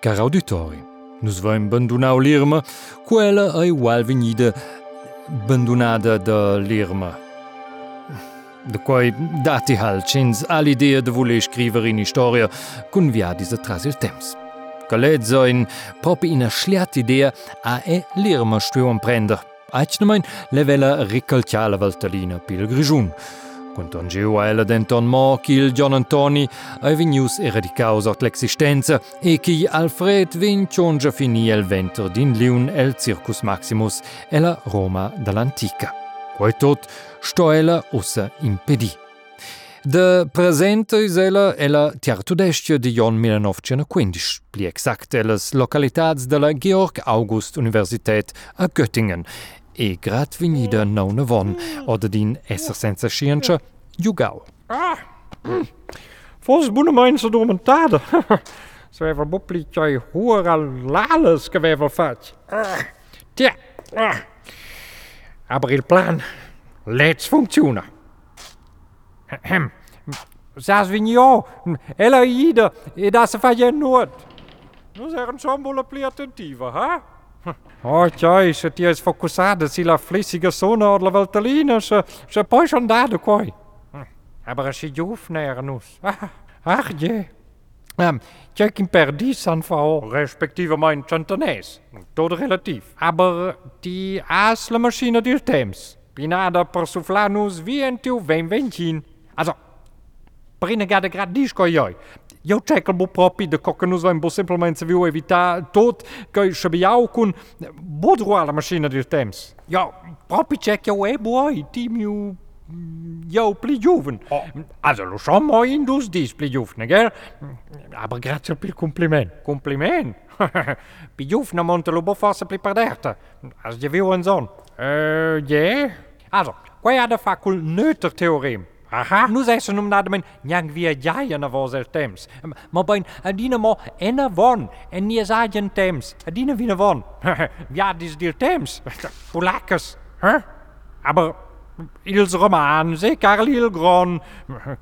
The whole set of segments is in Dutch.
Car auditori, nus vain bandunau l'irma, quella è ugual vegnida bandunada da l'irma. De quai dati hal cins all'idea de voler scriver in storia cun viadis atras il temps. Calezza in proprio in a schliat idea a e l'irma stuon prender. Aichnemein levela ricalcia la Valtalina pil grigiun. Quant on giu a ella denton mo qu'il John Antoni a vegnius eradicaus ort l'existenza e chi Alfred vin ciongia fini el venter din liun el Circus Maximus e la Roma dall'antica. Quai tot sto ella ossa impedì. De presente is ella ella tiartudestia di Jon 1915, pli exact ellas localitats de la Georg August Universität a Göttingen, e gradvinida nona von, oder din esser senza scienza, jugal. Ah! Mm. Fos bune mein se domentade. So wever boplit jij hoor al lales gewever fat. Tja. Aber il plan lets funziona. Ahem. Sas vignon, ella ida, e da se fa gen nuot. Nu ser un sombo la pli attentiva, ha? Huh? Oh, Ortjoj, se ti je sfokusada sila flisiga sona od la valtalina, se, se poj andado koj. Hm, aber si jufne ernus. Ach ah, je. Ehm, um, tjoj kim perdis an fao. Respektive mein chantanes. Tod relativ. Aber ti as la maschina dir temps. Pinada per suflanus vientiu vem vencin. Also, Prine gade grad disko joj. Eu check bo propi de cocanus vain bo simplement se viu evitar tot que shabiau cun bodroa la machine del temps. Jo, propi check eu e boi, timiu Jo, pli giuven. Oh. Also, lo so mo indus dis pli giuvne, gell? Aber grazie per compliment. Compliment? Pli giuvne monte lo bo forse pli perderta. As je viu en zon. Uh, yeah? Also, quai ha da fa cul neuter teorem. Aha. Nu se num nada men njang via jaia na vos el temps. Ma bain adina mo ena von en nie sagen temps. Adina vina von. ja, dis dir temps. Polakes. Huh? Aber ils romans e Carl Hilgron,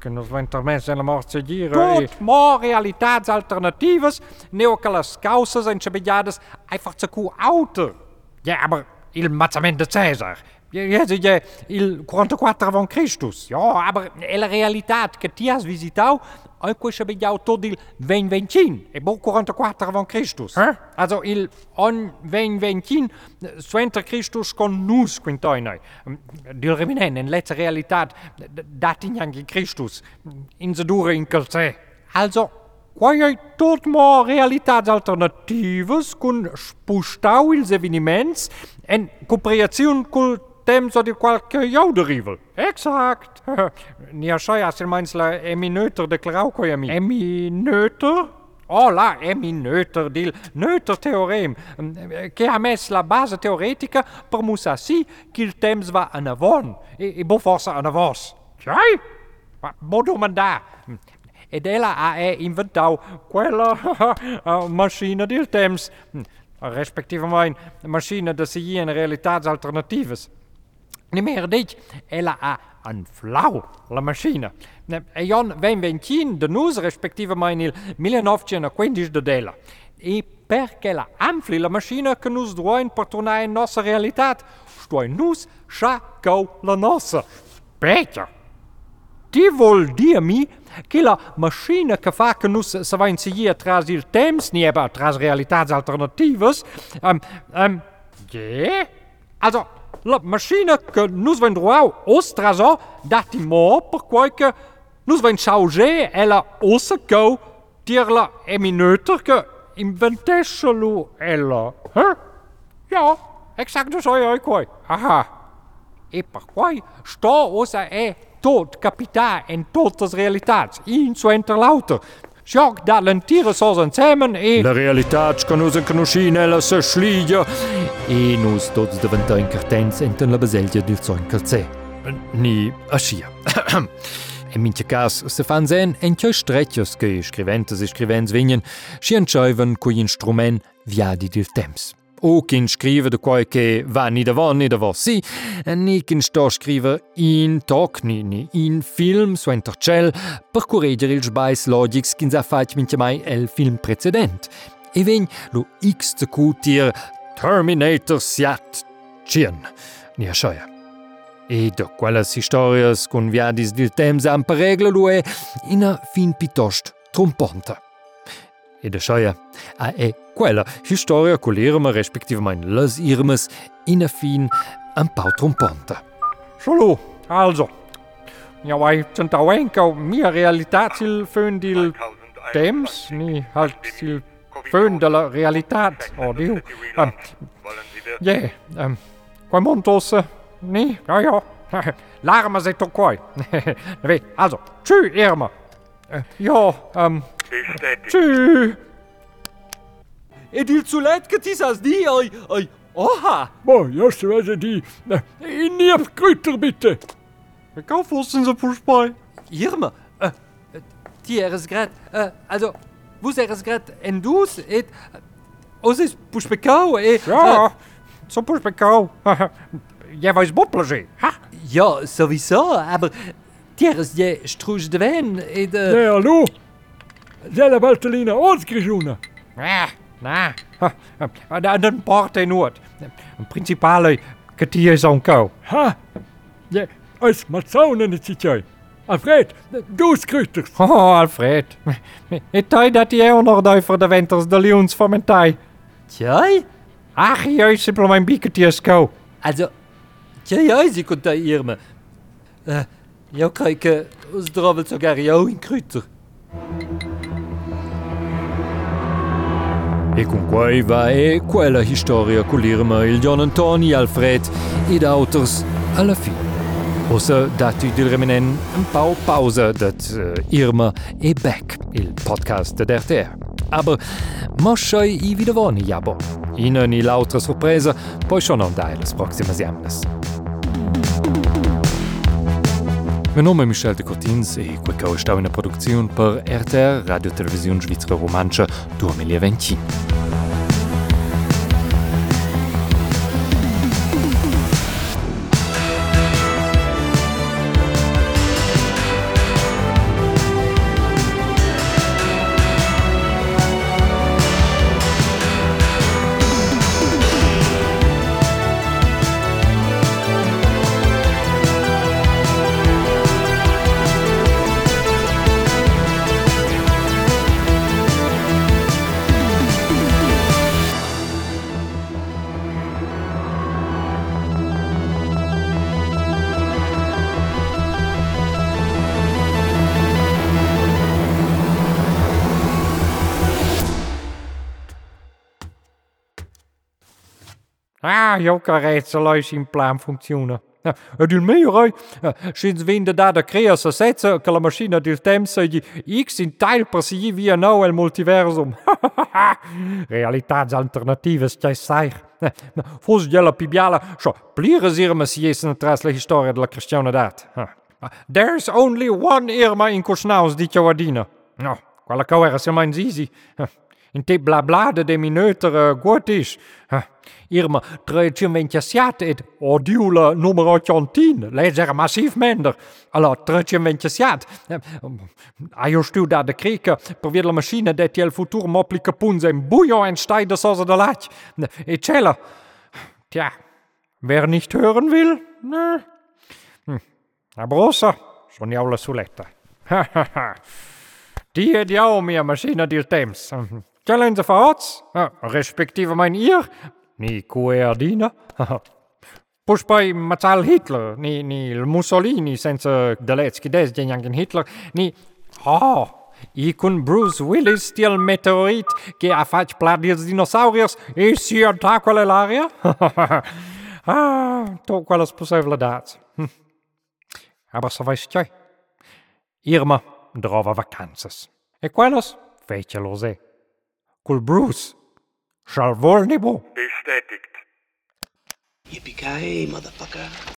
que nos van intermens en la mort seguir. Tot mo realitats alternatives, neo que les causes enxabellades einfach zu cu auter. Ja, aber il mazzament de Cäsar. Il 44 avant Christus. Ja, aber la realitat que ti has visitau, ai quei xabellau tot il 2025, e bo 44 avant Christus. Eh? Also il on 2025, suenter Christus con nus quintoinoi. Dil reminen en letza realitat datin anche Christus, in se dure in calce. Also, quai ai tot mo realitats alternatives cun spustau ils eveniments en cooperaziun cul temps di qualche jouderivel. Exact. Ni așa să mai la emineuter declarau coi ami. Emineuter? Oh, la emineuter dil neuter teorem, che ha mes la base teoretica per musa si che il temps va en avon, e, e bo forsa en avos. Cai? Ma bo domanda. Et ela AA é inventau quella mașină de respectivamente, hm, a máquina de segi în realități alternative. Nimer dit, é ella ha un flau, la mașină. Hm, e on ven vencin de nus, respectivament il 1915 de dela. E perché la ampli la mașină că nu-ți doin a nossa realidade, noastră realitate, stoi nus, șa la noastră. Peter! Ti vuol dirmi che la machine che fa se va inseguire tras il temps, ni eba tras realitats alternatives, um, um, yeah? Also, la machine que nous vendrons ostrazo dati mo per quai que nous ven changer ella ossa go dir la emineuter que ella. Huh? Ja, exact so oi quai. Aha. E per quai sto ossa e tot capita en totes realitats in so lauter. Sjoc dat lentire sos insieme e... La realitat che nus conoscin ella se schliglia e nus tots davantar cartens enten la baselgia del son calzè. Ni a scia. In minche cas se fan sen en tjoi streccios che scriventes e scrivents vignen si anscheiven coi instrument viadi del temps. O kin scrive de quai che va ni davon ni davos si, ni kin sto scrive in toc ni, ni in film su intercel per correggere il sbais logics kin sa faig mince mai el film precedent. e vegn lo X de cutier Terminator Siat Cien, ni a schaia. E de quellas historias con viadis dil temps am per lo è ina fin pitost tromponta. E de Scheia. A ah, e quella historia colerema e respektive mein lës Irmes ina e fin an pau tromponta. Scholo, also. Ja weil sind au enka mia realitat sil fön dil dems, ni halt sil fön de la realitat, o diu. Um, ja, ähm, quai montos, ni, ja ja, larma se to quai. also, tschü Irma. Uh, ja, um, tschü. Ed il sulet che ti sas di, oi, oi, oha! Boah, just werde die. In die Krüter bitte. Ik kan volgens ze voorspij. Irma, uh, ti eres grat, uh, also, vos eres grat en dus, et, os es puspecau, e... Ja, zo voorspij. Jij was boppelen, ha? ja, sowieso, aber ti eres je struge de ven, et... Uh, Nee, hallo. Zella Valtellina, Ortsgrischuna. Ja, na. En dan part in Noord. Een principale kwartier zo'n kou. Ha. Ja, als Mazaunen het zitjai. Alfred, dus Krüters. Oh, Alfred. Ik zei dat jij nog voor de winters de leons van mijn tijd. tjai? Ach, juist simpel mijn biekertjes kou. Also, tjai, ja, si conta Irma. Uh, eu crei que os drovel sogar eu in Krüter. E con quai va e quella historia con l'Irma, il John Antoni, Alfred ed auters alla fine. Ossa dati dil remenen un pau pausa dat uh, Irma e Beck, il podcast de RTR. Aber moschai i vidavoni jabo. Ina ni l'altra sorpresa, poi schon non dai las proximas jamnas. Me nome Michel de Cotins e quecau stauener Produktionioun per RTR Radiotelevisionun Schwizre Romanscher Domeliaventin. 2020. Ah, jo kan reeds luis in plan functionen. Het duurt meer, hè. Sinds we inderdaad de creëren zetten, que la machine del die X in teil precies via nou el multiversum. Realiteitsalternatives, jij zei. Volgens jelle pibiala, zo, plieren zeer messies in tras la historia de la cristianiteit. There's only one Irma in Cosnaus di Ciawadina. No, quella cauera se mijn zizi. Te bla bla de de mineuter uh, goed is. Huh. Irma, treutje ventiasiat et odiula numero 110. Lezer massief minder. Allora, treutje ventiasiat. A io stu da de kreke per la machine det il futur moplica punze in en stei de sosa de lach. E cella. Tja, wer nicht hören will, ne? Hm. A brossa, son jau la suletta. Die het jou meer machine del temps. Challenge for Odds, respektive mein ihr, ni coerdina. Push bei mazzal Hitler, ni, ni Mussolini senza deletski desdegnangen Hitler, ni... Oh, Icon Bruce Willis tiel meteorit che a fac pladir dinosauriers, e si attacca l'aria? ah, to qual es dat. Hm. Aber so weißt du, Irma drova vacances. E quellos fece lo se. Kul Bruce, šalvol ne bo. Aesthetic. Yippee-ki-yay, motherfucker.